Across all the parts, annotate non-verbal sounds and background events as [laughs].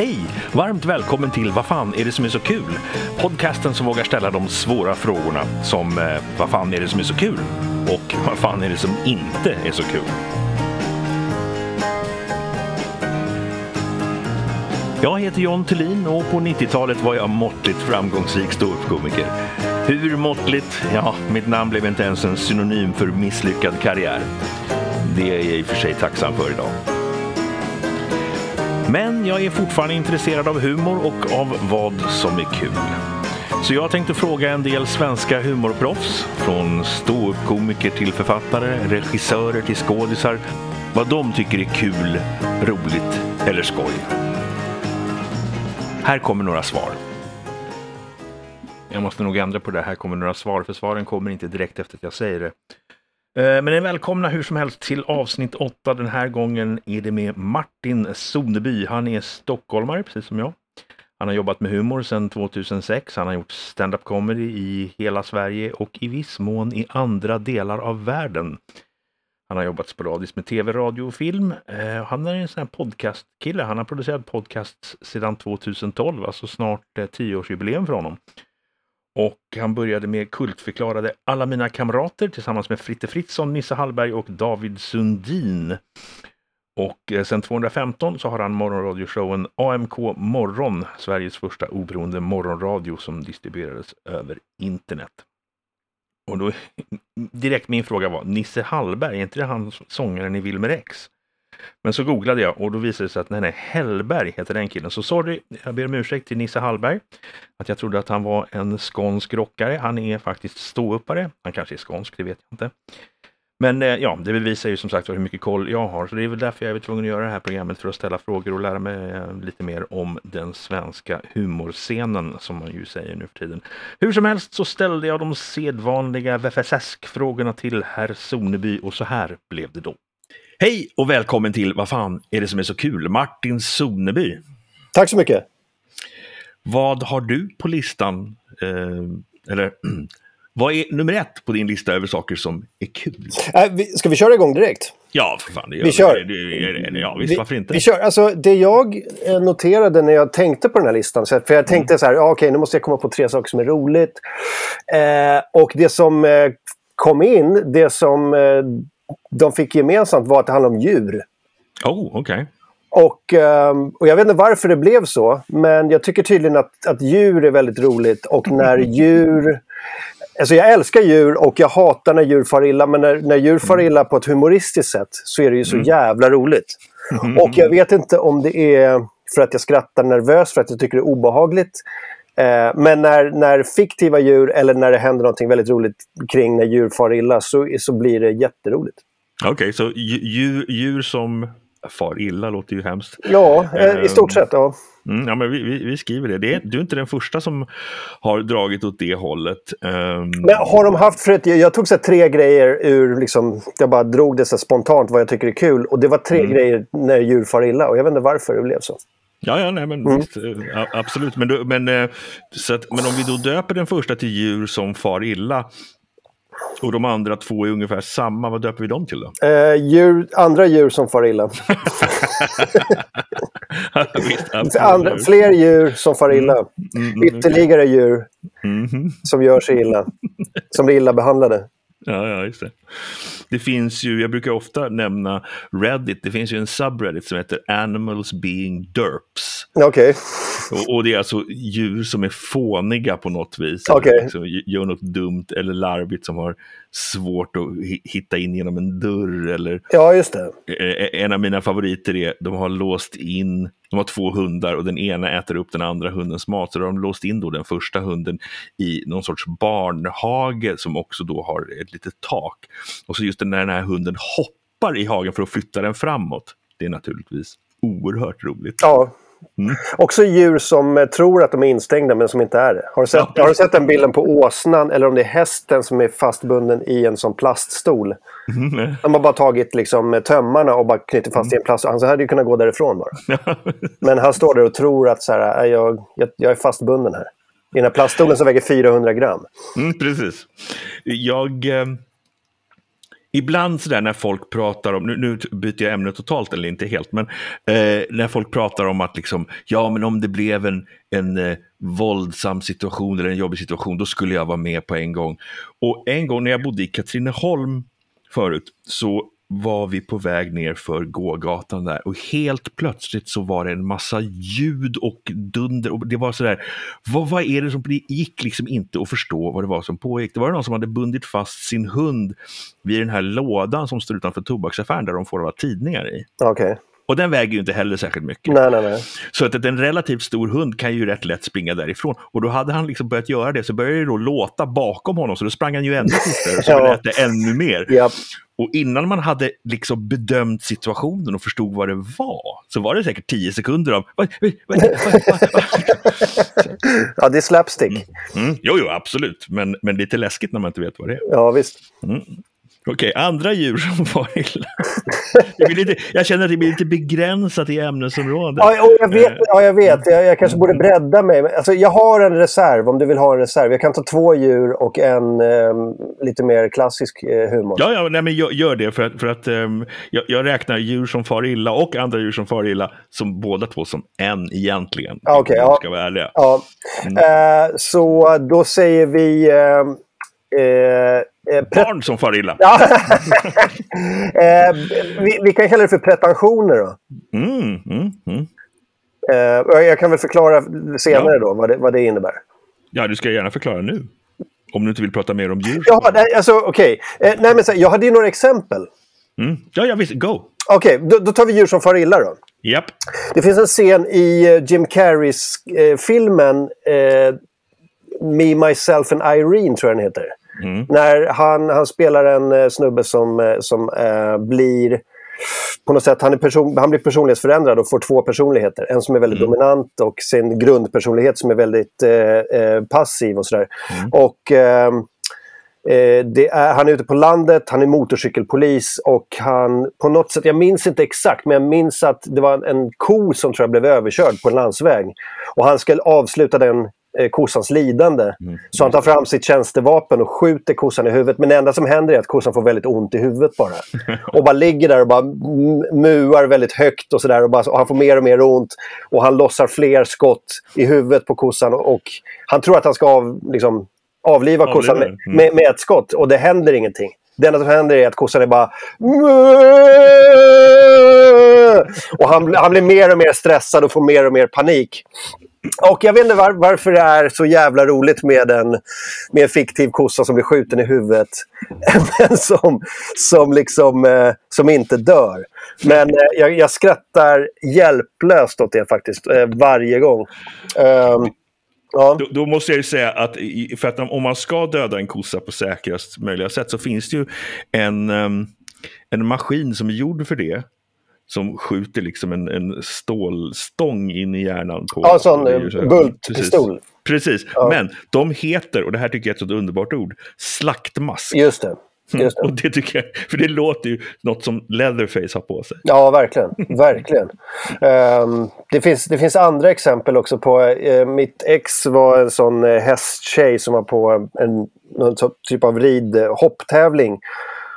Hej! Varmt välkommen till Vad fan är det som är så kul? Podcasten som vågar ställa de svåra frågorna som eh, Vad fan är det som är så kul? Och Vad fan är det som inte är så kul? Jag heter John Thulin och på 90-talet var jag måttligt framgångsrik ståuppkomiker. Hur måttligt? Ja, mitt namn blev inte ens en synonym för misslyckad karriär. Det är jag i och för sig tacksam för idag. Men jag är fortfarande intresserad av humor och av vad som är kul. Så jag tänkte fråga en del svenska humorproffs, från ståuppkomiker till författare, regissörer till skådisar, vad de tycker är kul, roligt eller skoj. Här kommer några svar. Jag måste nog ändra på det. Här kommer några svar, för svaren kommer inte direkt efter att jag säger det. Eh, men är välkomna hur som helst till avsnitt 8. Den här gången är det med Martin Soneby. Han är stockholmare, precis som jag. Han har jobbat med humor sedan 2006. Han har gjort stand-up comedy i hela Sverige och i viss mån i andra delar av världen. Han har jobbat sporadiskt med tv, radio och film. Eh, han är en sån här podcastkille. Han har producerat podcasts sedan 2012, alltså snart eh, tioårsjubileum för honom. Och han började med kultförklarade Alla mina kamrater tillsammans med Fritte Fritzson, Nisse Hallberg och David Sundin. Och eh, sen sedan 2015 så har han morgonradioshowen AMK Morgon, Sveriges första oberoende morgonradio som distribuerades över internet. Och då [laughs] direkt min fråga var, Nisse Hallberg, är inte det han sångaren i Wilmer X? Men så googlade jag och då visade det sig att nej, nej, Hellberg heter den killen. Så sorry, jag ber om ursäkt till Nisse Hallberg. Att jag trodde att han var en skånsk rockare. Han är faktiskt ståuppare. Han kanske är skånsk, det vet jag inte. Men eh, ja, det bevisar ju som sagt hur mycket koll jag har. Så det är väl därför jag är tvungen att göra det här programmet för att ställa frågor och lära mig eh, lite mer om den svenska humorscenen som man ju säger nu för tiden. Hur som helst så ställde jag de sedvanliga VFSS-frågorna till herr Soneby och så här blev det då. Hej och välkommen till Vad fan är det som är så kul? Martin Soneby. Tack så mycket. Vad har du på listan? Eh, eller [clears throat] vad är nummer ett på din lista över saker som är kul? Äh, vi, ska vi köra igång direkt? Ja, för fan. Det gör Vi kör. Det, det, det, ja, visst, Vi, varför inte? vi kör. Alltså, det jag eh, noterade när jag tänkte på den här listan, för jag tänkte så här, ja, okej, nu måste jag komma på tre saker som är roligt. Eh, och det som eh, kom in, det som eh, de fick gemensamt var att det handlade om djur. Oh, okej. Och, ehm, och jag vet inte varför det blev så, men jag tycker tydligen att, att djur är väldigt roligt. Och när [laughs] djur... Alltså jag älskar djur och jag hatar när djur far illa, men när, när djur far illa på ett humoristiskt sätt så är det ju så jävla roligt. Och jag vet inte om det är för att jag skrattar nervöst, för att jag tycker det är obehagligt. Eh, men när, när fiktiva djur eller när det händer någonting väldigt roligt kring när djur far illa så, så blir det jätteroligt. Okej, så dju- djur, djur som far illa låter ju hemskt. Ja, eh, i stort sett. Ja. Mm, ja, men vi, vi, vi skriver det. det är, du är inte den första som har dragit åt det hållet. Ehm, Men har de haft, för att jag, tog så tre grejer ur, liksom, jag bara drog det så spontant vad jag tycker är kul. Och det var tre grejer när djur far illa och jag vet inte varför det blev så. Ja, ja nej, men Mm. eh, absolut. Men, men, eh, så att, men om vi då döper den första till djur som far illa och de andra två är ungefär samma, vad döper vi dem till då? Eh, djur, andra djur som far illa. [laughs] Visst, Andra, fler djur som far illa. Mm, Ytterligare djur Mhm. som gör sig illa. Som blir illa behandlade. Ja, ja, just det. Det finns ju, jag brukar ofta nämna Reddit, det finns ju en subreddit som heter Animals being derps. Okej. Och, och det är alltså djur som är fåniga på något vis. Okej. Eller liksom gör något dumt eller larvigt som har svårt att hi- hitta in genom en dörr. Eller Ja, just det. eh, en av mina favoriter är, de har låst in, de har två hundar och den ena äter upp den andra hundens mat. Så då har de låst in då den första hunden i någon sorts barnhage som också då har ett litet tak. Och så just när den här hunden hoppar i hagen för att flytta den framåt. Det är naturligtvis oerhört roligt. Ja. Mm. Också djur som eh, tror att de är instängda men som inte är det. Har du sett, Ja. har du sett den bilden på åsnan eller om det är hästen som är fastbunden i en sån plaststol? Mm. De har bara tagit liksom, eh, tömmarna och bara knutit fast i en plast. Han så hade ju kunnat gå därifrån bara. Men han står där och tror att så här, "Äh, jag, jag, jag är fastbunden här. I den här plaststolen som väger 400 gram. Mm, precis. Jag, eh, ibland sådär när folk pratar om, nu, nu byter jag ämne totalt eller inte helt, men eh, när folk pratar om att liksom, ja men om det blev en, en eh, våldsam situation eller en jobbig situation, då skulle jag vara med på en gång. Och en gång när jag bodde i Katrineholm förut, så var vi på väg ner för gågatan där och helt plötsligt så var det en massa ljud och dunder och det var sådär, vad, vad är det som, det gick liksom inte att förstå vad det var som pågick. Det var någon som hade bundit fast sin hund vid den här lådan som står utanför tobaksaffären där de får alla tidningar i. Okej. Och den väger ju inte heller särskilt mycket. Nej, nej, nej. Så att en relativt stor hund kan ju rätt lätt springa därifrån. Och då hade han liksom börjat göra det, så började det då låta bakom honom, så då sprang han ju ännu fortare, så [laughs] Ja. det ännu mer. Japp. Och innan man hade liksom bedömt situationen och förstod vad det var, så var det säkert tio sekunder av? [laughs] Ja, det är slapstick. mm, Jo, jo, absolut. Men, men lite läskigt när man inte vet vad det är. Ja, visst. Okej, andra djur som [laughs] var illa. Lite, jag känner att det blir lite begränsat i ämnesområdet. Ja, jag vet. Ja, jag, vet. Jag, jag kanske Mm. borde bredda mig. Alltså, jag har en reserv om du vill ha en reserv. Jag kan ta två djur och en eh, lite mer klassisk eh, humor. Ja, ja nej, men gör, det för att, för att ehm, jag, jag räknar djur som far illa och andra djur som far illa som båda två som en egentligen. Ja, okej, vi ja. ska vara ärliga. Ja. Eh, så då säger vi... Eh, eh, eh, pre- Barn som far illa. [laughs] ja. [laughs] eh, vi, vi kan kalla det för pretensioner. Då. Mm, mm, mm. Eh, jag kan väl förklara senare då vad det, vad det innebär. Ja, du ska gärna förklara nu. Om du inte vill prata mer om djur. Ja, nej, alltså okej. Eh, nej, men så, jag hade ju några exempel. Mm. Ja, ja, visst. Go! Okej, då, då tar vi djur som far illa då. Japp. Det finns en scen i eh, Jim Carreys eh, filmen eh, Me, Myself and Irene, tror jag den heter. När han, han spelar en eh, snubbe som, eh, som eh, blir på något sätt, han, är person, han blir personlighetsförändrad och får två personligheter. En som är väldigt dominant och sin grundpersonlighet som är väldigt eh, passiv och sådär. Och ehm, Eh, är, han är ute på landet, han är motorcykelpolis och han på något sätt, jag minns inte exakt, men jag minns att det var en, en ko som tror jag blev överkörd på en landsväg. Och han ska avsluta den eh, kossans lidande. Så han tar fram sitt tjänstevapen och skjuter kossan i huvudet. Men det enda som händer är att kossan får väldigt ont i huvudet bara. [laughs] Och bara ligger där och bara muar väldigt högt och sådär. Och, bara- och han får mer och mer ont. Och han lossar fler skott i huvudet på kossan. Och, och han tror att han ska av, liksom, avliva kossan med. Mm. med, med ett skott. Och det händer ingenting. Det enda som händer är att kossan är bara... Och han, han blir mer och mer stressad och får mer och mer panik. Och jag vet inte var, varför det är så jävla roligt med en, med en fiktiv kossa som blir skjuten i huvudet. [laughs] Men som, som, liksom, eh, som inte dör. Men eh, jag, jag skrattar hjälplöst åt det faktiskt, eh, varje gång. Um, ja. Då, då måste jag ju säga att för att om man ska döda en kossa på säkrast möjliga sätt så finns det ju en, ehm, en maskin som är gjord för det. Som skjuter liksom en, en stålstång in i hjärnan. På, Ja, en sån, bultpistol. Precis, Precis. Ja. men de heter, och det här tycker jag är ett underbart ord, slaktmask. Just det. Det. Och det tycker jag, för det låter ju något som Leatherface har på sig. Ja, verkligen. [laughs] verkligen. Ehm, det, finns, det finns andra exempel också på... eh, mitt ex var en sån uh, hästtjej som var på en någon så- typ av ridhopptävling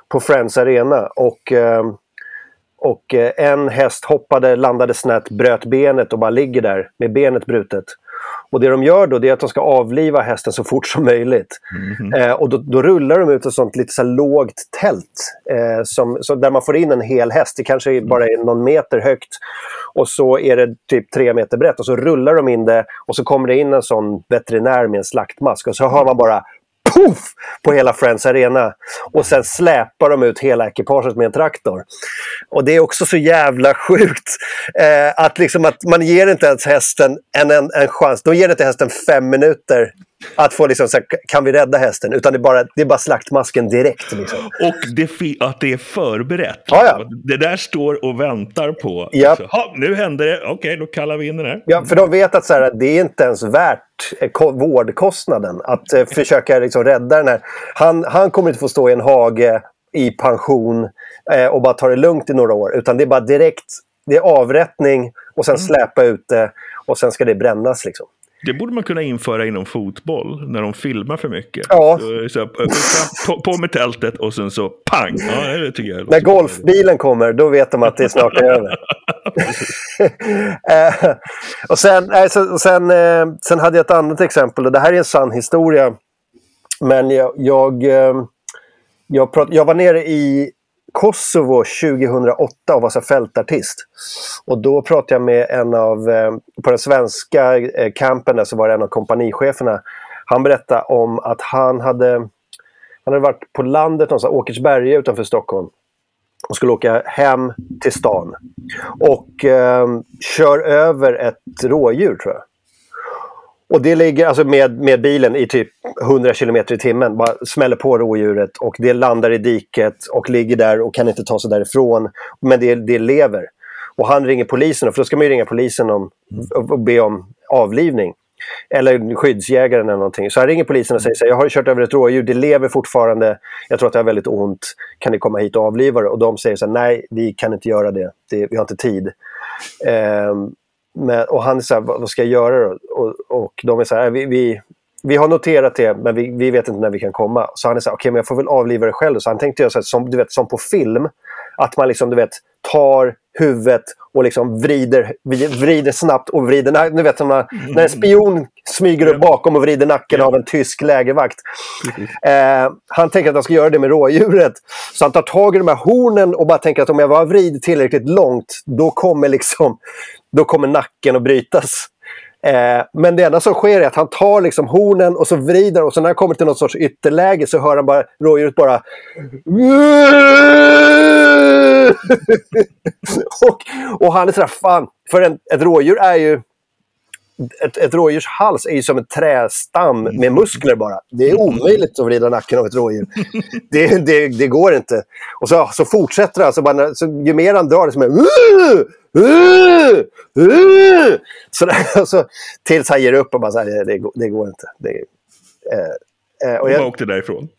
på Friends Arena. Och, ehm, och eh, en häst hoppade, landade snett, bröt benet och bara ligger där med benet brutet. Och det de gör då det är att de ska avliva hästen så fort som möjligt. Eh, och då, då rullar de ut ett sånt lite så lågt tält. Eh, som, så där man får in en hel häst. Det kanske bara är någon meter högt. Och så är det typ tre meter brett. Och så rullar de in det och så kommer det in en sån veterinär med en slaktmask. Och så hör man bara poff på hela Friends Arena. Och sen släpar de ut hela ekipaget med en traktor. Och det är också så jävla sjukt. Eh, att, liksom att man ger inte ens hästen en, en, en chans. De ger inte hästen fem minuter att få liksom, så här, kan vi rädda hästen? Utan det är bara, det är bara slaktmasken direkt. Liksom. Och det, att det är förberett. Ja, ja. Det där står och väntar på. Japp. Så, "Ha, nu händer det, okej då kallar vi in den här. Ja, för de vet att så här, det är inte ens värt eh, ko- vårdkostnaden att eh, försöka liksom, rädda den här. Han, han kommer inte få stå i en hage i pension eh, och bara ta det lugnt i några år. Utan det är bara direkt, det är avrättning och sen släpa ut det och sen ska det brännas. Liksom. Det borde man kunna införa inom fotboll när de filmar för mycket. Ja. Så, så, på, på med tältet och sen så pang! Ja, det tycker jag När golfbilen kommer, då vet de att det snart är över. [laughs] Eh, och sen, så, sen, eh, sen hade jag ett annat exempel och det här är en sann historia. Men jag, jag, eh, jag, prat, jag var nere i Kosovo 2008 och var så fältartist. Och då pratade jag med en av, eh, på den svenska eh, campen där så var det en av kompanicheferna. Han berättade om att han hade, han hade varit på landet någonstans, Åkersberga utanför Stockholm. Och skulle åka hem till stan. Och eh, kör över ett rådjur tror jag. Och det ligger alltså med, med bilen i typ 100 km i timmen. Bara smäller på rådjuret och det landar i diket och ligger där och kan inte ta sig därifrån. Men det, det lever. Och han ringer polisen, för då ska man ju ringa polisen om, och, och be om avlivning. Eller skyddsjägaren eller någonting. Så han ringer polisen och säger så här, jag har kört över ett rådjur, det lever fortfarande. Jag tror att det har väldigt ont. Kan ni komma hit och avliva det? Och de säger så här, nej, vi kan inte göra det. det vi har inte tid. Ehm, men, och han är så här, vad, ska jag göra då? Och, och de är så här, äh, vi, vi, vi har noterat det, men vi, vi vet inte när vi kan komma. Så han är så här, okej, men jag får väl avliva det själv. Så han tänkte göra så här, som, du vet, som på film. Att man liksom, du vet, tar huvudet och liksom vrider, vrider snabbt och vrider... Du vet, som när, när en spion smyger upp bakom och vrider nacken av en tysk lägervakt. Eh, han tänker att han ska göra det med rådjuret. Så han tar tag i de här hornen och bara tänker att om jag bara vrider tillräckligt långt, då kommer liksom då kommer nacken att brytas. Eh, men det enda som sker är att han tar liksom hornen och så vrider och så när han kommer till något sorts ytterläge så hör han bara rådjuret bara... [laughs] och, och han är sådär, fan, för en, ett rådjur är ju... Ett, ett rådjurs hals är ju som en trästam med muskler bara. Det är omöjligt att vrida nacken av ett rådjur. Det, det, det går inte. Och så, så fortsätter han. Så bara, så ju mer han drar. Så, där, [laughs] så, tills han ger upp och bara så här, det, det går inte. Det, eh, och jag, och åkte därifrån?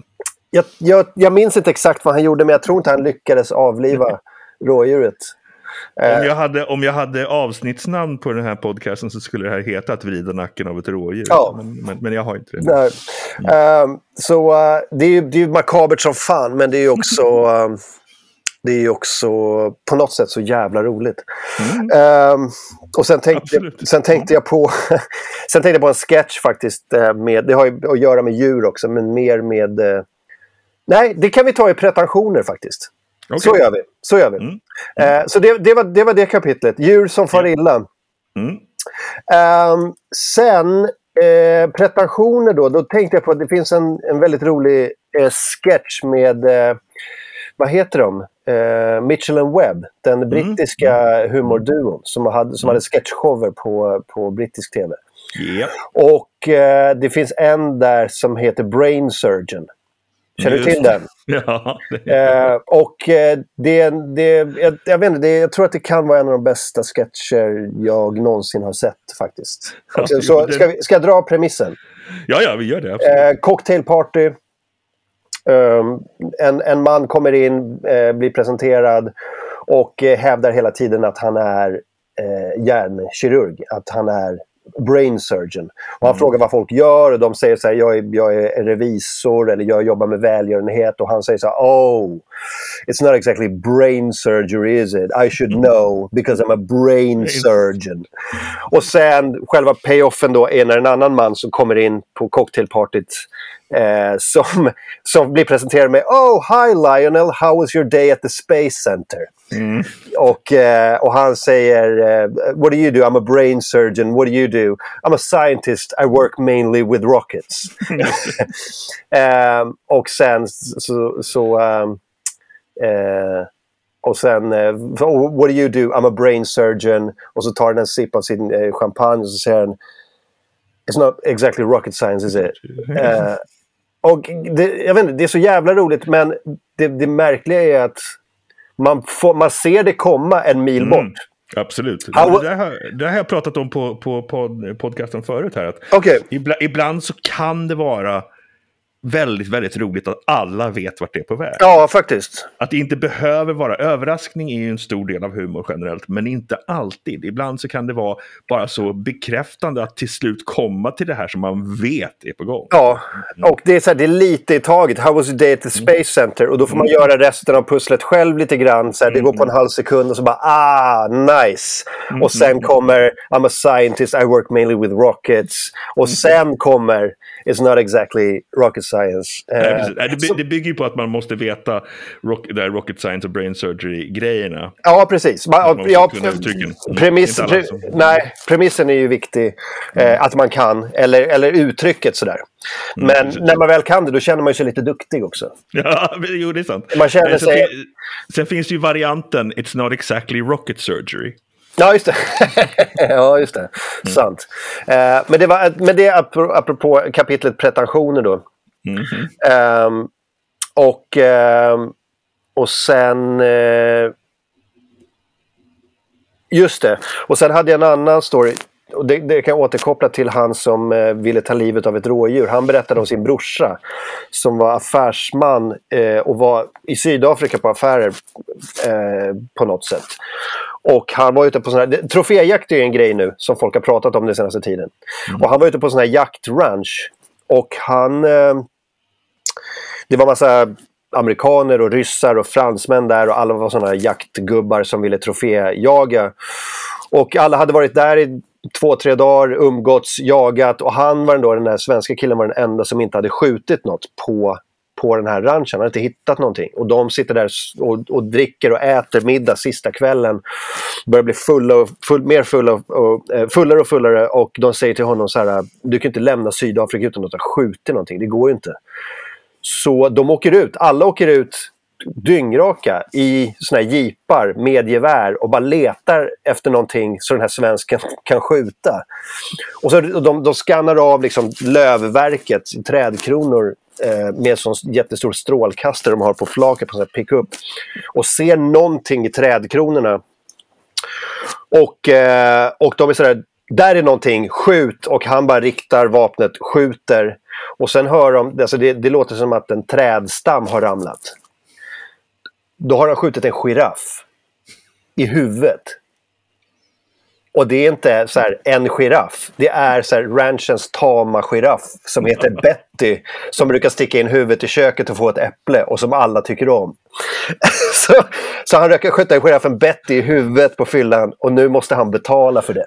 Jag, jag, jag minns inte exakt vad han gjorde, men jag tror inte han lyckades avliva [laughs] rådjuret. Om jag, hade, om jag hade avsnittsnamn på den här podcasten så skulle det här heta att vrida nacken av ett rådjur. Ja. Men, men, men, jag har inte det. Nej. Mm. Uh, så uh, det är ju det är makabert som fan, men det är ju också... Uh, [laughs] det är ju också på något sätt så jävla roligt. Mm. Uh, och sen tänkte, sen tänkte jag på [laughs] Sen tänkte jag på en sketch faktiskt. Med, det har ju att göra med djur också, men mer med... Nej, det kan vi ta i pretensioner faktiskt. Okay. Så gör vi. Så, gör vi. Mm. Mm. Uh, så det, det, var, det var det kapitlet. Djur som far illa. Um, sen eh, pretensioner då. Då tänkte jag på att det finns en, en väldigt rolig eh, sketch med vad heter de? Uh, Mitchell and Webb, den mm. brittiska mm. humorduon som hade, som hade sketchshower på, på brittisk tv. Yep. Och uh, det finns en där som heter Brain Surgeon. Känner du till den? [laughs] Ja. och det, det, jag, jag, vet inte, det, jag tror att det kan vara en av de bästa sketcher jag någonsin har sett faktiskt. Ja, så, ska, vi, ska jag dra premissen? Ja, ja, vi gör det. cocktailparty. Um, en, en man kommer in, eh, blir presenterad och eh, hävdar hela tiden att han är eh, hjärnkirurg, att han är brain surgeon. Och han mm. frågar vad folk gör och de säger så här, jag är, jag är revisor eller jag jobbar med välgörenhet och han säger så här, oh, it's not exactly brain surgery is it? I should know because I'm a brain surgeon. Och sen själva payoffen då är när en annan man som kommer in på cocktailpartyt eh, som, som blir presenterad med Oh, hi Lionel, how was your day at the Space Center? Mm. Och, eh, och han säger eh, What do you do? I'm a brain surgeon. What do you do? I'm a scientist. I work mainly with rockets. um, [laughs] och sen så... så um, och sen, uh, what do you do? I'm a brain surgeon. Och så tar han en sipp av sin champagne och så säger han It's not exactly rocket science is it? Uh, och det, jag vet inte, det är så jävla roligt men det, det märkliga är att man, får, man ser det komma en mil mm, bort. Absolut. How... Det, här, det här har jag pratat om på, på, på podcasten förut. här. Att okay. ibland, ibland så kan det vara väldigt, väldigt roligt att alla vet vart det är på väg. Ja, faktiskt. Att det inte behöver vara överraskning är ju en stor del av humor generellt, men inte alltid. Ibland så kan det vara bara så bekräftande att till slut komma till det här som man vet är på gång. Ja, och det är, så här, det är lite i taget. How was your day at the Space Center? Och då får man göra resten av pusslet själv lite grann. Så här, det går på en halv sekund och så bara ah, nice. Och sen kommer I'm a scientist, I work mainly with rockets. Och sen kommer It's not exactly rocket science. Nej, Eh. Nej, det, by- det bygger ju på att man måste veta rock, det rocket science och brain surgery-grejerna. Ja, precis. Man, Man ja. Mm, premiss, pre, som- nej, premissen är ju viktig. Eh, att man kan, eller, eller uttrycket sådär. Men Mm, när man väl kan det, då känner man ju sig lite duktig också. Ja, [laughs] jo, det är sant. Man känner Eh, sen, sig- fin- sen finns det ju varianten It's not exactly rocket surgery. Ja, just det. [laughs] ja, just det. Mm. Sant. Eh, men det var men det apropå kapitlet pretensioner då. Mhm. Ehm, och, ehm, och sen... eh, just det. Och sen hade jag en annan story. Och det, det kan jag återkoppla till han som eh, ville ta livet av ett rådjur. Han berättade om sin brorsa som var affärsman eh, och var i Sydafrika på affärer på något sätt. Och han var ute på sån här, troféjakt är en grej nu som folk har pratat om den senaste tiden. Och han var ute på sån här jaktranch. Och han... Eh, det var massa amerikaner och ryssar och fransmän där och alla var sådana jaktgubbar som ville troféjaga. Och alla hade varit där i två, tre dagar, umgåtts, jagat och han var då, den där svenska killen var den enda som inte hade skjutit något på, på den här ranchen. Han hade inte hittat någonting. Och de sitter där och, och dricker och äter middag sista kvällen. Börjar bli fulla och, full, mer fulla och, och, eh, fullare och fullare och de säger till honom så här, du kan inte lämna Sydafrika utan att ha skjutit någonting, det går ju inte. Så de åker ut, alla åker ut dyngraka i såna här jeepar med gevär och bara letar efter någonting så den här svensken [laughs] kan skjuta. Och så de, de skannar av liksom lövverket, trädkronor eh, med sån jättestor strålkastare de har på flaket på en sån här pickup. Och ser någonting i trädkronorna. Och, eh, och de är sådär, där är någonting, skjut! Och han bara riktar vapnet, skjuter. Och sen hör de, alltså det, det låter som att en trädstam har ramlat. Då har han skjutit en giraff i huvudet. Och det är inte så här en giraff. Det är så här ranchens tama giraff som heter Betty. Som brukar sticka in huvudet i köket och få ett äpple och som alla tycker om. [laughs] så, så han råkar skjuta giraffen Betty i huvudet på fyllan och nu måste han betala för det.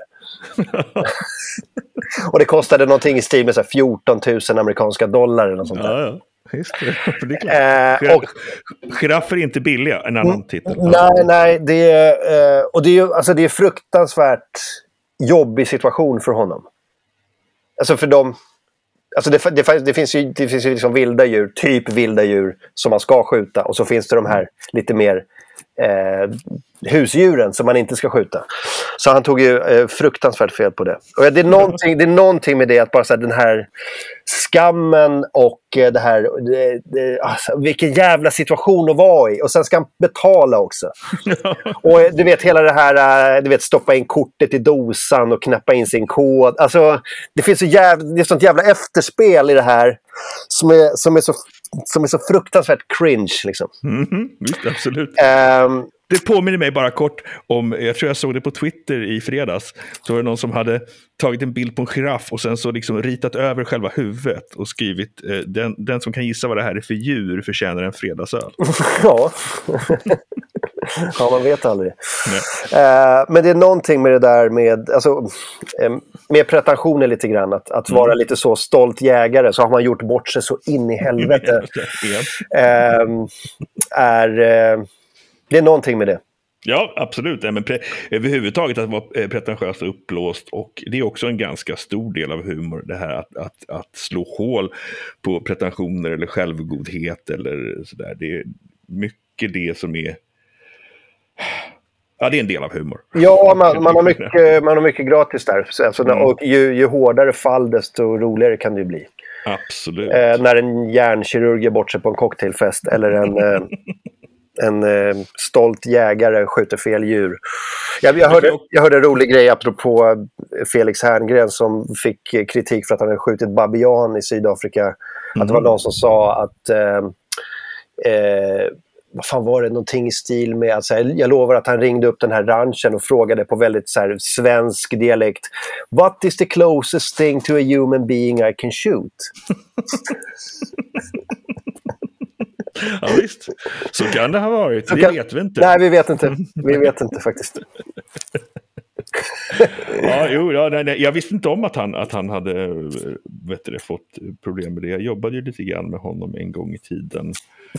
[laughs] och det kostade någonting i stil med så här 14 000 amerikanska dollar eller något sånt där. Ja, ja. Just det. det är klart. Eh, och, Giraffer är inte billiga, en annan titel. Nej, nej. Det är, eh, och det är alltså det är fruktansvärt jobbig situation för honom. Alltså för dem... Alltså det, det, det finns ju, det finns ju liksom vilda djur, typ vilda djur, som man ska skjuta. Och så finns det de här lite mer eh, husdjuren som man inte ska skjuta. Så han tog ju eh, fruktansvärt fel på det. Och det, är någonting, det är någonting med det att bara så här, den här skammen och eh, det här... Det, det, alltså, vilken jävla situation att vara i. Och sen ska han betala också. [laughs] Och eh, du vet hela det här, eh, du vet stoppa in kortet i dosan och knappa in sin kod. Alltså, det finns så jävla, det är sånt jävla efterspel i det här som är, som är, så, som är så fruktansvärt cringe. Liksom. Visst, absolut. Ehm, Det påminner mig bara kort om, jag tror jag såg det på Twitter i fredags. Så var det någon som hade tagit en bild på en giraff och sen så liksom ritat över själva huvudet och skrivit eh, den, den som kan gissa vad det här är för djur förtjänar en fredagsöl. [laughs] ja. ja, man vet aldrig. Eh, men det är någonting med det där med, alltså, eh, med pretensioner lite grann. Att, att vara lite så stolt jägare så har man gjort bort sig så in i [laughs] helvete. Ehm, är, eh, det är någonting med det. Ja, absolut. Nej, men överhuvudtaget att vara eh, pretentiös och uppblåst. Och det är också en ganska stor del av humor. Det här att, att, att slå hål på pretensioner eller självgodhet eller sådär. Det är mycket det som är... Ja, det är en del av humor. Ja, man, man, har, mycket, man har mycket gratis där. Så, Alltså, Mm. och ju, ju hårdare fall, desto roligare kan det ju bli. Absolut. Eh, när en hjärnkirurg ger bort sig på en cocktailfest eller en, eh, [laughs] en eh, stolt jägare skjuter fel djur. Jag, jag, hörde, jag hörde en rolig grej apropå Felix Herngren som fick eh, kritik för att han hade skjutit babian i Sydafrika Mm. Att det var någon som sa att eh, eh, vad fan var det, någonting i stil med att så här, jag lovar att han ringde upp den här ranchen och frågade på väldigt så här, svensk dialekt What is the closest thing to a human being I can shoot? [laughs] [laughs] ja visst, så kan det ha varit. Det kan... vet vi inte. Nej, vi vet inte. Vi vet inte faktiskt. [laughs] ja, jo, ja, nej, nej. Jag visste inte om att han, att han hade vet du, fått problem med det. Jag jobbade ju lite grann med honom en gång i tiden.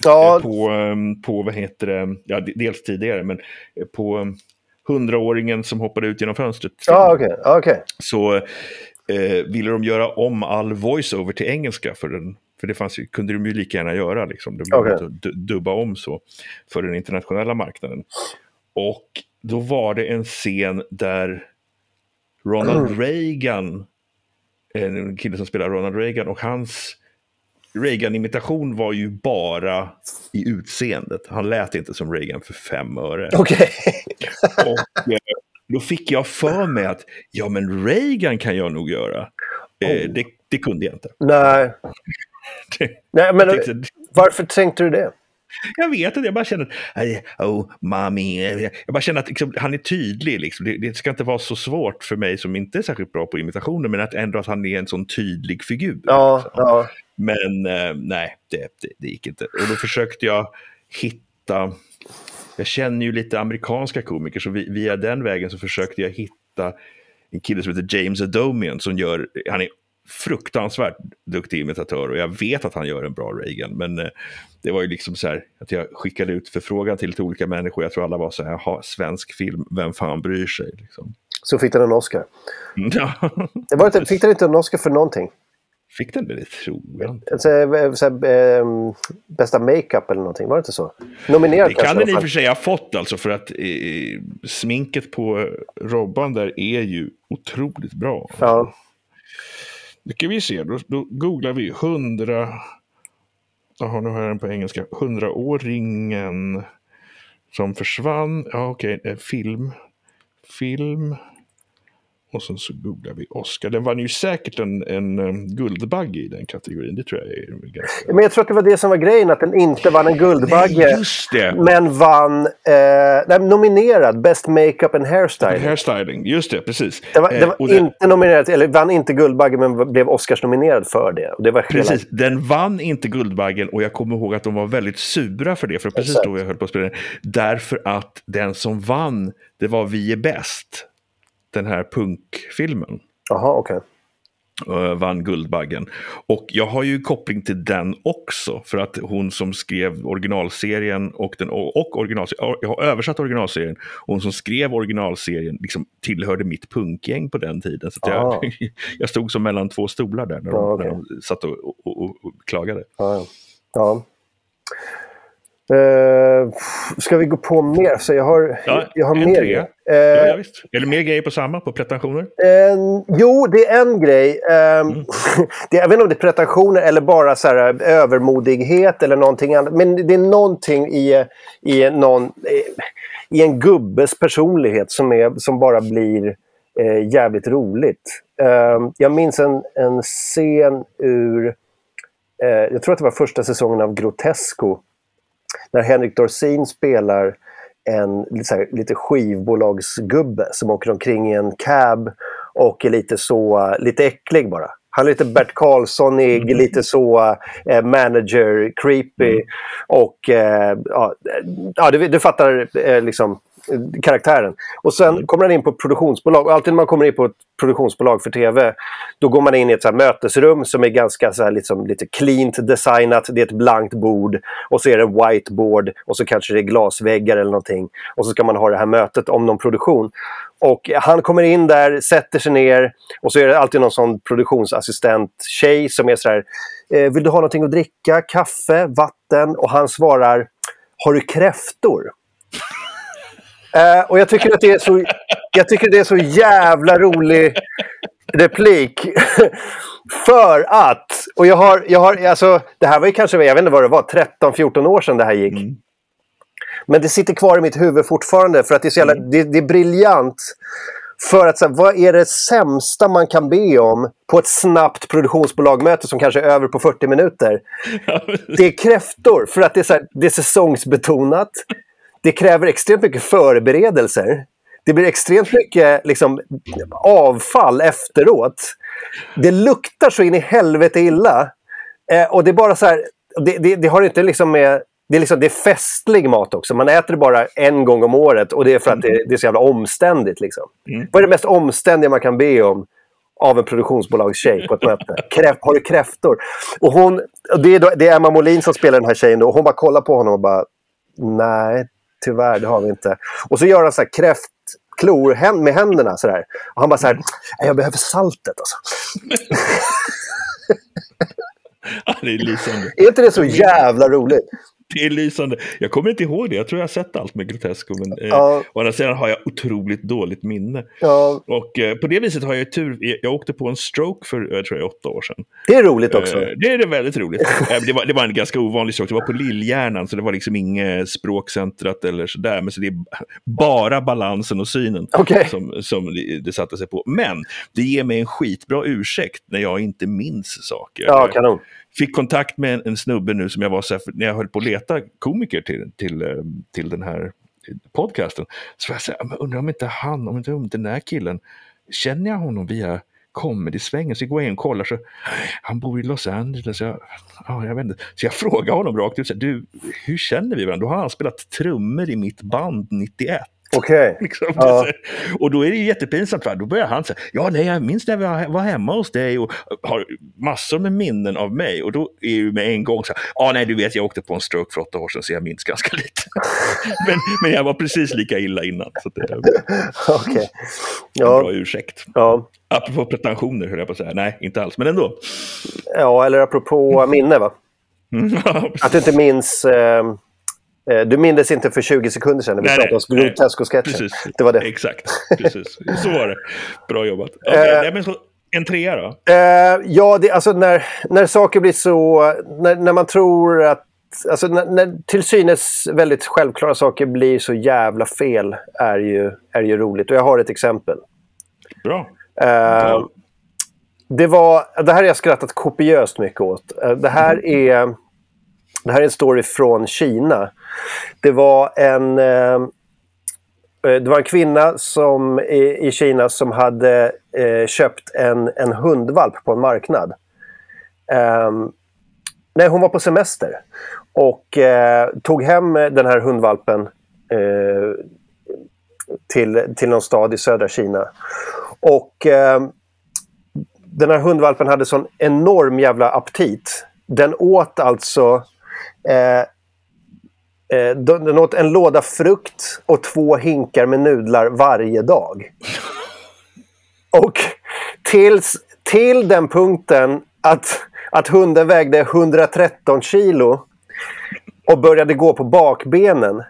Ja. Eh, på, ehm, på, vad heter det, ja, dels tidigare, men eh, på ehm, hundraåringen som hoppade ut genom fönstret. Ja, okej. Okay. okay. Så eh, ville de göra om all voiceover till engelska för den för det fanns, kunde de ju lika gärna göra, liksom. de okay. dubba om så för den internationella marknaden. Och då var det en scen där Ronald mm. Reagan, en kille som spelar Ronald Reagan och hans Reagan-imitation var ju bara i utseendet. Han lät inte som Reagan för fem öre. Okej. Okay. [laughs] och eh, då fick jag för mig att ja men Reagan kan jag nog göra. Eh, oh. det, det, kunde jag inte. Nej. [laughs] det, Nej men tänkte, varför tänkte du det? Jag vet inte, jag bara känner att oh, mami. Jag bara känner att liksom, han är tydlig. Liksom. Det, det, ska inte vara så svårt för mig som inte är särskilt bra på imitationer, men att ändå att han är en sån tydlig figur. Ja, liksom. ja. Men eh, nej, det, det, det, gick inte. Och då försökte jag hitta, jag känner ju lite amerikanska komiker, så via den vägen så försökte jag hitta en kille som heter James Adomian som gör, han är fruktansvärt duktig imitatör och jag vet att han gör en bra Reagan. Men eh, det var ju liksom så här att jag skickade ut förfrågan till lite olika människor. Jag tror alla var så här, jaha, svensk film, vem fan bryr sig? Liksom. Så fick den en Oscar? Ja. det var inte, fick den inte en Oscar för någonting? Fick den det? Det tror jag inte. Alltså, eh, så, här, äh, bästa makeup eller någonting, var det inte så? Nominerad Det kan den i och för sig ha fått alltså för att eh, sminket på Robban där är ju otroligt bra. Ja. Nu ska vi se, då, då googlar vi 100... Jaha, nu har jag den på engelska. 100-åringen som försvann. Ja, okej, okay. film. Film. Och sen så googlar vi Oscar. Den vann ju säkert en, en, en Guldbagge i den kategorin. Det tror jag är ganska... Men jag tror att det var det som var grejen, att den inte vann en Guldbagge. Nej. Men vann... Eh, nej, nominerad Best Makeup and Hairstyling. Hairstyling, just det, precis. Den var, den var eh, inte den... nominerad, eller vann inte Guldbagge men blev Oscars-nominerad för det. Och det var hela... Precis, den vann inte Guldbaggen och jag kommer ihåg att de var väldigt sura för det. För precis Exakt. då jag höll på att spela den. Därför att den som vann, det var Vi är bäst den här punkfilmen. Jaha, okej. Okay. Uh, vann Guldbaggen. Och jag har ju koppling till den också. För att hon som skrev originalserien och, den, och originalserien, jag har översatt originalserien. Och hon som skrev originalserien liksom tillhörde mitt punkgäng på den tiden. Så jag, [laughs] jag stod som mellan två stolar där när, de, okay. när de satt och, och, och, och klagade. Ja, ja. Uh, ska vi gå på mer? Så jag har, ja, jag har mer. Uh, ja, ja, visst. Är det mer grejer på samma, på pretensioner? Uh, jo, det är en grej. Uh, mm. [laughs] det, jag vet inte om det är pretensioner eller bara så här, övermodighet eller någonting annat. Men det är någonting i, i, någon, i en gubbes personlighet som, är, som bara blir jävligt roligt. Ehm, jag minns en, en scen ur, jag tror att det var första säsongen av Grotesco när Henrik Dorsin spelar en här, lite skivbolagsgubbe som åker omkring i en cab och är lite så, lite äcklig bara. Han är lite Bert Karlssonig, mm. lite så eh, manager, creepy. Mm. Och eh, ja, ja du, du fattar eh, liksom karaktären. Och sen mm. kommer han in på ett produktionsbolag. Och alltid när man kommer in på ett produktionsbolag för tv, då går man in i ett så mötesrum som är ganska så här, liksom, lite cleant designat. Det är ett blankt bord och så är det whiteboard och så kanske det är glasväggar eller någonting. Och så ska man ha det här mötet om någon produktion. Och han kommer in där, sätter sig ner och så är det alltid någon sån produktionsassistent tjej som är så här. Eh, vill du ha någonting att dricka? Kaffe? Vatten? Och han svarar Har du kräftor? Uh, och jag tycker att det är så, jag tycker det är så jävla rolig replik. [laughs] För att, och jag har, jag har, alltså, det här var ju kanske, jag vet inte vad det var, 13-14 år sedan det här gick. Mm. Men det sitter kvar i mitt huvud fortfarande för att det är så jävla, mm. det, det, är briljant. För att så här, vad är det sämsta man kan be om på ett snabbt produktionsbolagmöte som kanske är över på 40 minuter? [laughs] Det är kräftor, för att det är, så här, det är säsongsbetonat. Det kräver extremt mycket förberedelser. Det blir extremt mycket liksom, avfall efteråt. Det luktar så in i helvete illa. Eh, och det är bara så här, det, det, det har inte liksom med det är, liksom, det är festlig mat också. Man äter det bara en gång om året och det är för att det, det är så jävla omständigt. Liksom. Mm. Vad är det mest omständiga man kan be om av en produktionsbolagstjej på ett möte? Kräf, har du kräftor? Och hon, och det, är då, det är Emma Molin som spelar den här tjejen. Då, och hon bara kollar på honom och bara Nej, tyvärr, det har vi inte. Och så gör han så här hän- med händerna. Så där. Och han bara så här, "Nej, jag behöver saltet alltså. [laughs] Ja, det är lysande. Är inte det så jävla roligt? [laughs] Det är lysande. Jag kommer inte ihåg det. Jag tror jag har sett allt med Grotesco. Men eh, Ja. å andra sidan har jag otroligt dåligt minne. Ja, Och eh, på det viset har jag tur. Jag- åkte på en stroke för jag tror jag, åtta år sedan. det är roligt också. Eh, det är väldigt roligt. [laughs] Eh, det, var, det var en ganska ovanlig stroke. Det var på Lillhjärnan, så det var liksom inget språkcentrat eller sådär. Men så det är bara balansen och synen Okej. som, som det, det satte sig på. Men det ger mig en skitbra ursäkt när jag inte minns saker. Ja, kanon fick kontakt med en, en snubbe nu som jag var så här, när jag höll på att leta komiker till, till, eh, till den här podcasten. Så var jag så här, men undrar om inte han, om inte, om den här killen, känner jag honom via comedy-svängen? Så jag går in och kollar, så han bor i Los Angeles. Jag, ja, jag vet inte. Så jag frågar honom rakt ut, så här, du, hur känner vi varandra? Då har han spelat trummor i mitt band 91. Okej. [laughs] Liksom. Ja. Och då är det ju jättepinsamt, för då börjar han säga, ja nej, jag minns när vi var hemma hos dig och har massor med minnen av mig. Och då är ju med en gång så här, ja nej du vet jag åkte på en stroke för åtta år sedan så jag minns ganska lite. [laughs] men, men jag var precis lika illa innan. Så det är en Okej. bra Ja, ursäkt. ja. Apropå pretensioner höll jag på att säga, nej inte alls, men ändå. ja, eller apropå minne va? Mm, [laughs] ja, Att du inte minns... Eh, eh, du mindes inte för 20 sekunder sedan när vi Nej, pratade om Grotesco-sketchen. Precis, Det var det. exakt. Precis. Så var det. Bra jobbat. Okay, [laughs] Eh. nej, men så, en trea då? Eh, ja, det, alltså när, när saker blir så... När, när man tror att... Alltså när, när till synes väldigt självklara saker blir så jävla fel är ju, är ju roligt. Och jag har ett exempel. Bra. Eh, det, var, det här har jag skrattat kopiöst mycket åt. Eh, det, här är, det här är en story från Kina. Det var en, eh, eh, det var en kvinna som, i, i Kina som hade eh, köpt en, en hundvalp på en marknad. Eh, nej, hon var på semester och eh, tog hem den här hundvalpen eh, till, till någon stad i södra Kina. Och eh, den här hundvalpen hade sån enorm jävla aptit. Den åt alltså eh, eh, den åt en låda frukt och två hinkar med nudlar varje dag. Och tills, till den punkten att, att hunden vägde 113 kilo och började gå på bakbenen.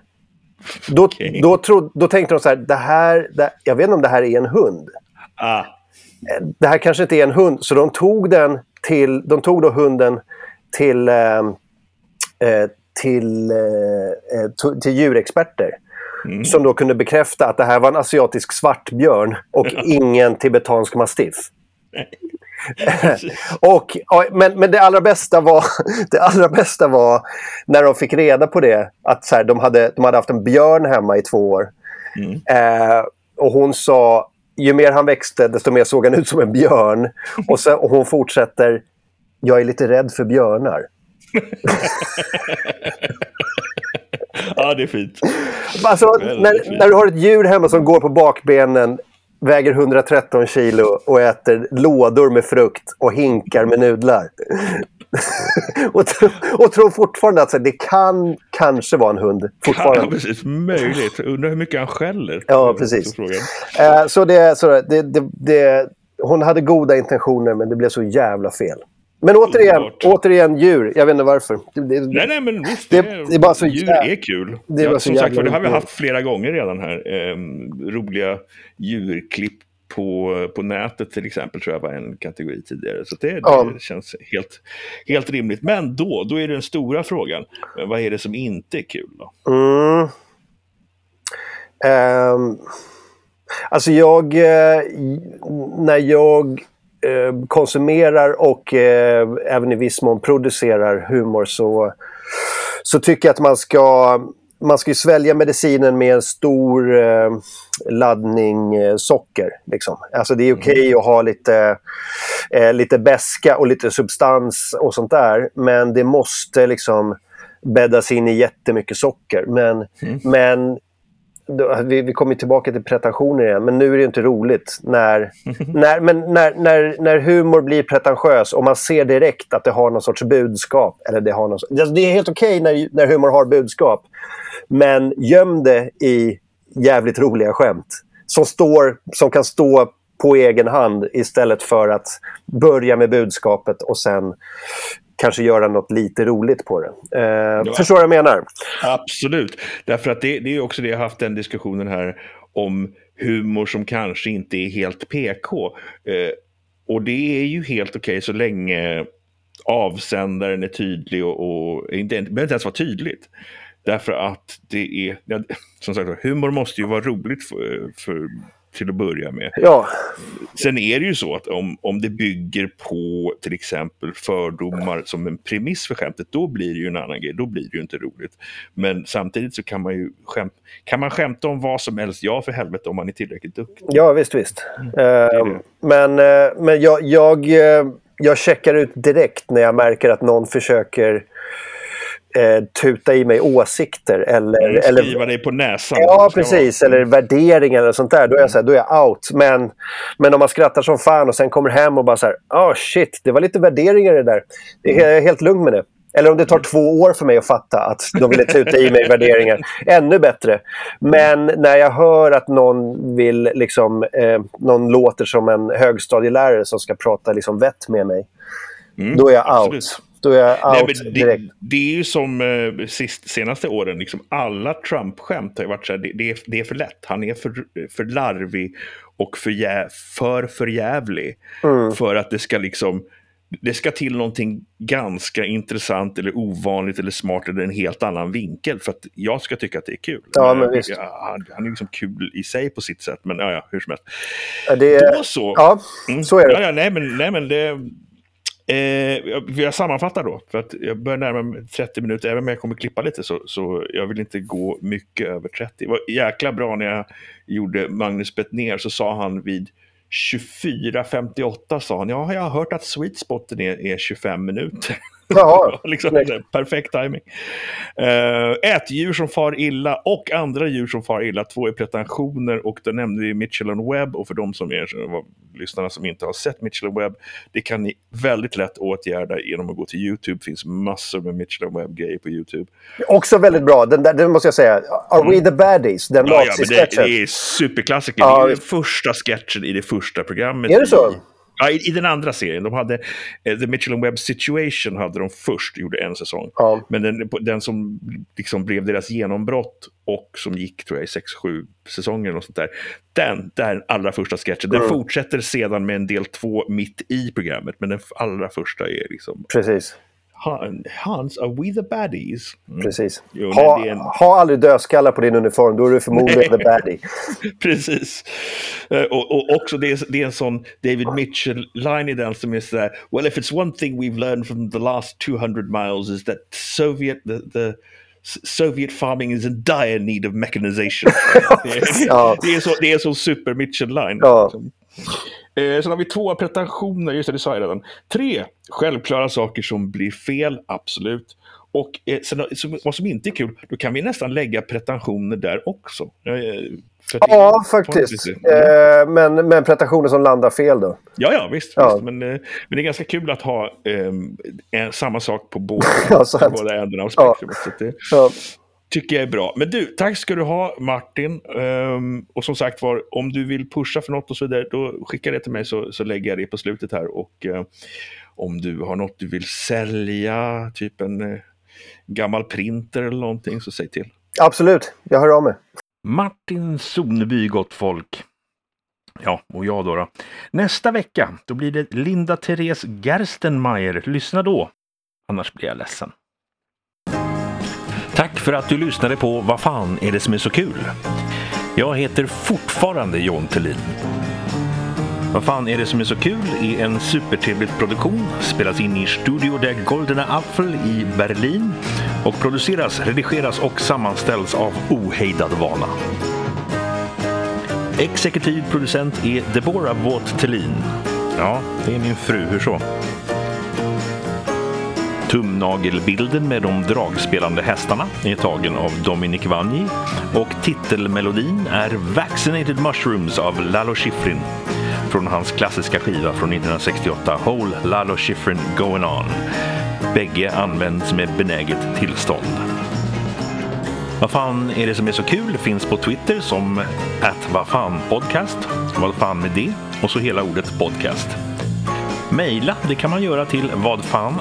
Då, Okej. då, tro, då tänkte de så här, det här, det, jag vet inte om det här är en hund. Ah, Det här kanske inte är en hund. Så de tog den till, de tog då hunden till, eh, eh, till, eh, eh, till djurexperter. Som då kunde bekräfta att det här var en asiatisk svartbjörn och ingen tibetansk mastiff. [laughs] Och, men, men det allra bästa var [laughs] det allra bästa var när de fick reda på det. Att så här, de, hade, de hade haft en björn hemma i två år. Eh, och hon sa, ju mer han växte desto mer såg han ut som en björn. [laughs] Och, så, och hon fortsätter, jag är lite rädd för björnar. Ja, det är fint. Alltså, när, fint. när du har ett djur hemma som går på bakbenen, väger 113 kilo och äter lådor med frukt och hinkar med nudlar. [laughs] och, tro, och tror fortfarande att så, det kan kanske vara en hund. Ja, Fortfarande. precis. Möjligt. Undrar hur mycket han skäller. Ja, precis. Så. Eh, så det, så det, det, det, hon hade goda intentioner men det blev så jävla fel. Men återigen, Underbart. återigen djur. Jag vet inte varför. Det, det, Nej, nej, men visst. Det- Det, är bara så djur jä- är kul. det är ja, bara som sagt jävla var, det har vi haft flera gånger redan här. Ehm, roliga djurklipp på, på nätet till exempel tror jag var en kategori tidigare. Så det, Ja. det känns helt, helt rimligt. Men då, då är den stora frågan. eh, Vad är det som inte är kul då? Mm. Ehm, Alltså jag, eh, när jag eh, konsumerar och eh, även i viss mån producerar humor så, så tycker jag att man ska man ska svälja medicinen med en stor eh, laddning eh, socker. Liksom. Alltså det är okej okay mm. att ha lite, eh, lite beska och lite substans och sånt där. Men det måste liksom bäddas in i jättemycket socker. Men, mm. men vi, vi kommer tillbaka till pretensioner igen, men nu är det inte roligt. När, [laughs] när, men när, när, när humor blir pretentiös och man ser direkt att det har någon sorts budskap. Eller det, har någon, alltså det är helt okej okay när, när humor har budskap. Men göm det i jävligt roliga skämt. Som, står, som kan stå på egen hand istället för att börja med budskapet och sen kanske göra något lite roligt på det. Eh, ja. Förstår vad jag menar? Absolut. Därför att det, det är också det jag haft den diskussionen här om humor som kanske inte är helt PK. Eh, och det är ju helt okej okay så länge avsändaren är tydlig och, och inte, det behöver inte ens vara tydligt. Därför att det är, ja, som sagt humor måste ju vara roligt för, för, till att börja med. Ja. Sen är det ju så att om, om det bygger på till exempel fördomar som en premiss för skämtet, då blir det ju en annan grej, då blir det ju inte roligt. Men samtidigt så kan man ju skämt, kan man skämta om vad som helst, ja för helvete om man är tillräckligt duktig. Ja visst, visst. Mm. Uh, men uh, men jag, jag, uh, jag checkar ut direkt när jag märker att någon försöker eh, tuta i mig åsikter. Eller, eller skriva dig på näsan. Ja, precis. Eller värderingar eller sånt där. Då är jag, så här, då är jag out. Men, men om man skrattar som fan och sen kommer hem och bara så här, oh shit, det var lite värderingar det där. Jag är helt lugn med det. Eller om det tar två år för mig att fatta att de ville tuta i mig värderingar. Ännu bättre. Men när jag hör att någon vill liksom, eh, någon låter som en högstadielärare som ska prata liksom vett med mig. Mm, då är jag absolut. out. Då är jag out Nej, direkt. Det, det, är ju som eh, sist, senaste åren, liksom alla Trump-skämt har ju varit så här, det, det, är, det är för lätt. Han är för, för larvig och för, jä, för förjävlig. Mm. För att det ska liksom det ska till någonting ganska intressant eller ovanligt eller smart eller en helt annan vinkel för att jag ska tycka att det är kul. Ja, men visst. Han, han är liksom kul i sig på sitt sätt, men ja, ja hur som helst. Det... Då så. Ja, mm. så är det. Ja, ja, nej, men, nej, men det, Eh, jag sammanfattar då, för att jag börjar närma mig 30 minuter, även om jag kommer klippa lite så, så jag vill inte gå mycket över 30. Det var jäkla bra när jag gjorde Magnus Bettner så sa han vid 24.58 sa han, ja jag har hört att sweet spoten är, är 25 minuter. [laughs] [laughs] Ja, liksom, perfekt timing. Uh, ätdjur som far illa och andra djur som far illa. Två är pretensioner och då nämnde vi Mitchell Webb. Och för de som är lyssnarna som inte har sett Mitchell Webb, det kan ni väldigt lätt åtgärda genom att gå till YouTube. Det finns massor med Mitchell Webb-grejer på YouTube. Också väldigt bra, den, där, den måste jag säga. Are mm. we the baddies? Den ja, ja, det, det, är superklassiker. Ja. Det är den första sketchen i det första programmet. Är det så? I, Ja, i, i, den andra serien. De hade eh, The Mitchell and Webb Situation hade de först, gjorde en säsong. Ja. Men den, den som liksom blev deras genombrott och som gick tror jag i 6-7 säsonger och sånt där. Den, den allra första sketchen. Den mm. fortsätter sedan med en del två mitt i programmet, men den allra första är liksom... Precis. Hans, are we the baddies? Mm. Precis. Jo, ha, en... ha aldrig dödskallar på din uniform, då är du förmodligen the baddie. [laughs] Precis. Uh, och, och, också det är, det är en sån David Mitchell-line i den som är sådär Well if it's one thing we've learned from the last 200 miles is that Soviet, the, the Soviet farming is in dire need of mechanization. [laughs] det, är, ja. det, är så, det är så super Mitchell-line. Ja. Liksom. Eh, sen har vi två pretensioner, just det, det sa jag redan. Tre självklara saker som blir fel, absolut. Och eh, sen, vad som inte är kul, då kan vi nästan lägga pretensioner där också. Eh, ja, faktiskt. Eh, men, men pretensioner som landar fel då? Ja, ja visst. Ja. visst. Men, eh, men det är ganska kul att ha eh, samma sak på båda, [laughs] ja, båda ändarna av spektrumet. Ja. Tycker jag är bra. Men du, tack ska du ha Martin. Um, och som sagt var, om du vill pusha för något och så vidare, då skicka det till mig så, så lägger jag det på slutet här. Och uh, om du har något du vill sälja, typ en uh, gammal printer eller någonting, så säg till. Absolut, jag hör av mig. Martin Soneby, gott folk. Ja, och jag då, då. Nästa vecka, då blir det Linda Therese Gerstenmeier. Lyssna då. Annars blir jag ledsen. Tack för att du lyssnade på Vad fan är det som är så kul? Jag heter fortfarande John Thelin. Vad fan är det som är så kul är en supertrevlig produktion, spelas in i Studio der Goldene Apfel i Berlin och produceras, redigeras och sammanställs av Ohejdad Vana. Exekutiv producent är Deborah Vaught Thelin. Ja, det är min fru, hur så? Tumnagelbilden med de dragspelande hästarna är tagen av Dominic Vanji och titelmelodin är Vaccinated Mushrooms av Lalo Schifrin från hans klassiska skiva från 1968 Whole Lalo Schifrin Going On. Bägge används med benäget tillstånd. Vad fan är det som är så kul finns på Twitter som att vad fan podcast. Vad fan med det? Och så hela ordet podcast. Mejla, det kan man göra till vadfan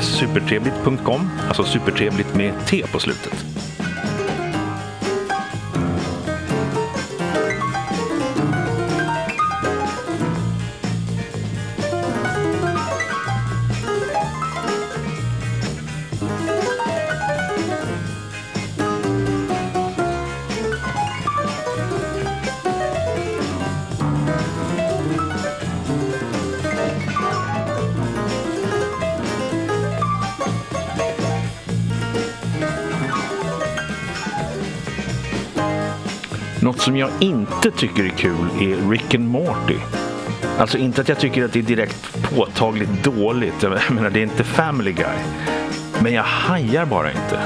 supertrevligt.com, alltså supertrevligt med T på slutet. Som jag inte tycker är kul är Rick and Morty. Alltså inte att jag tycker att det är direkt påtagligt dåligt. Jag menar, det är inte Family Guy. Men jag hajar bara inte.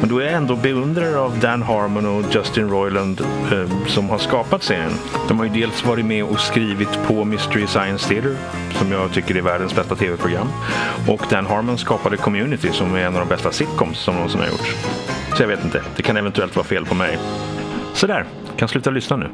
Men då är jag ändå beundrare av Dan Harmon och Justin Roiland eh, som har skapat serien. De har ju dels varit med och skrivit på Mystery Science Theater som jag tycker är världens bästa tv-program. Och Dan Harmon skapade Community som är en av de bästa sitcoms som någonsin har gjorts. Så jag vet inte, det kan eventuellt vara fel på mig. Sådär, kan sluta lyssna nu.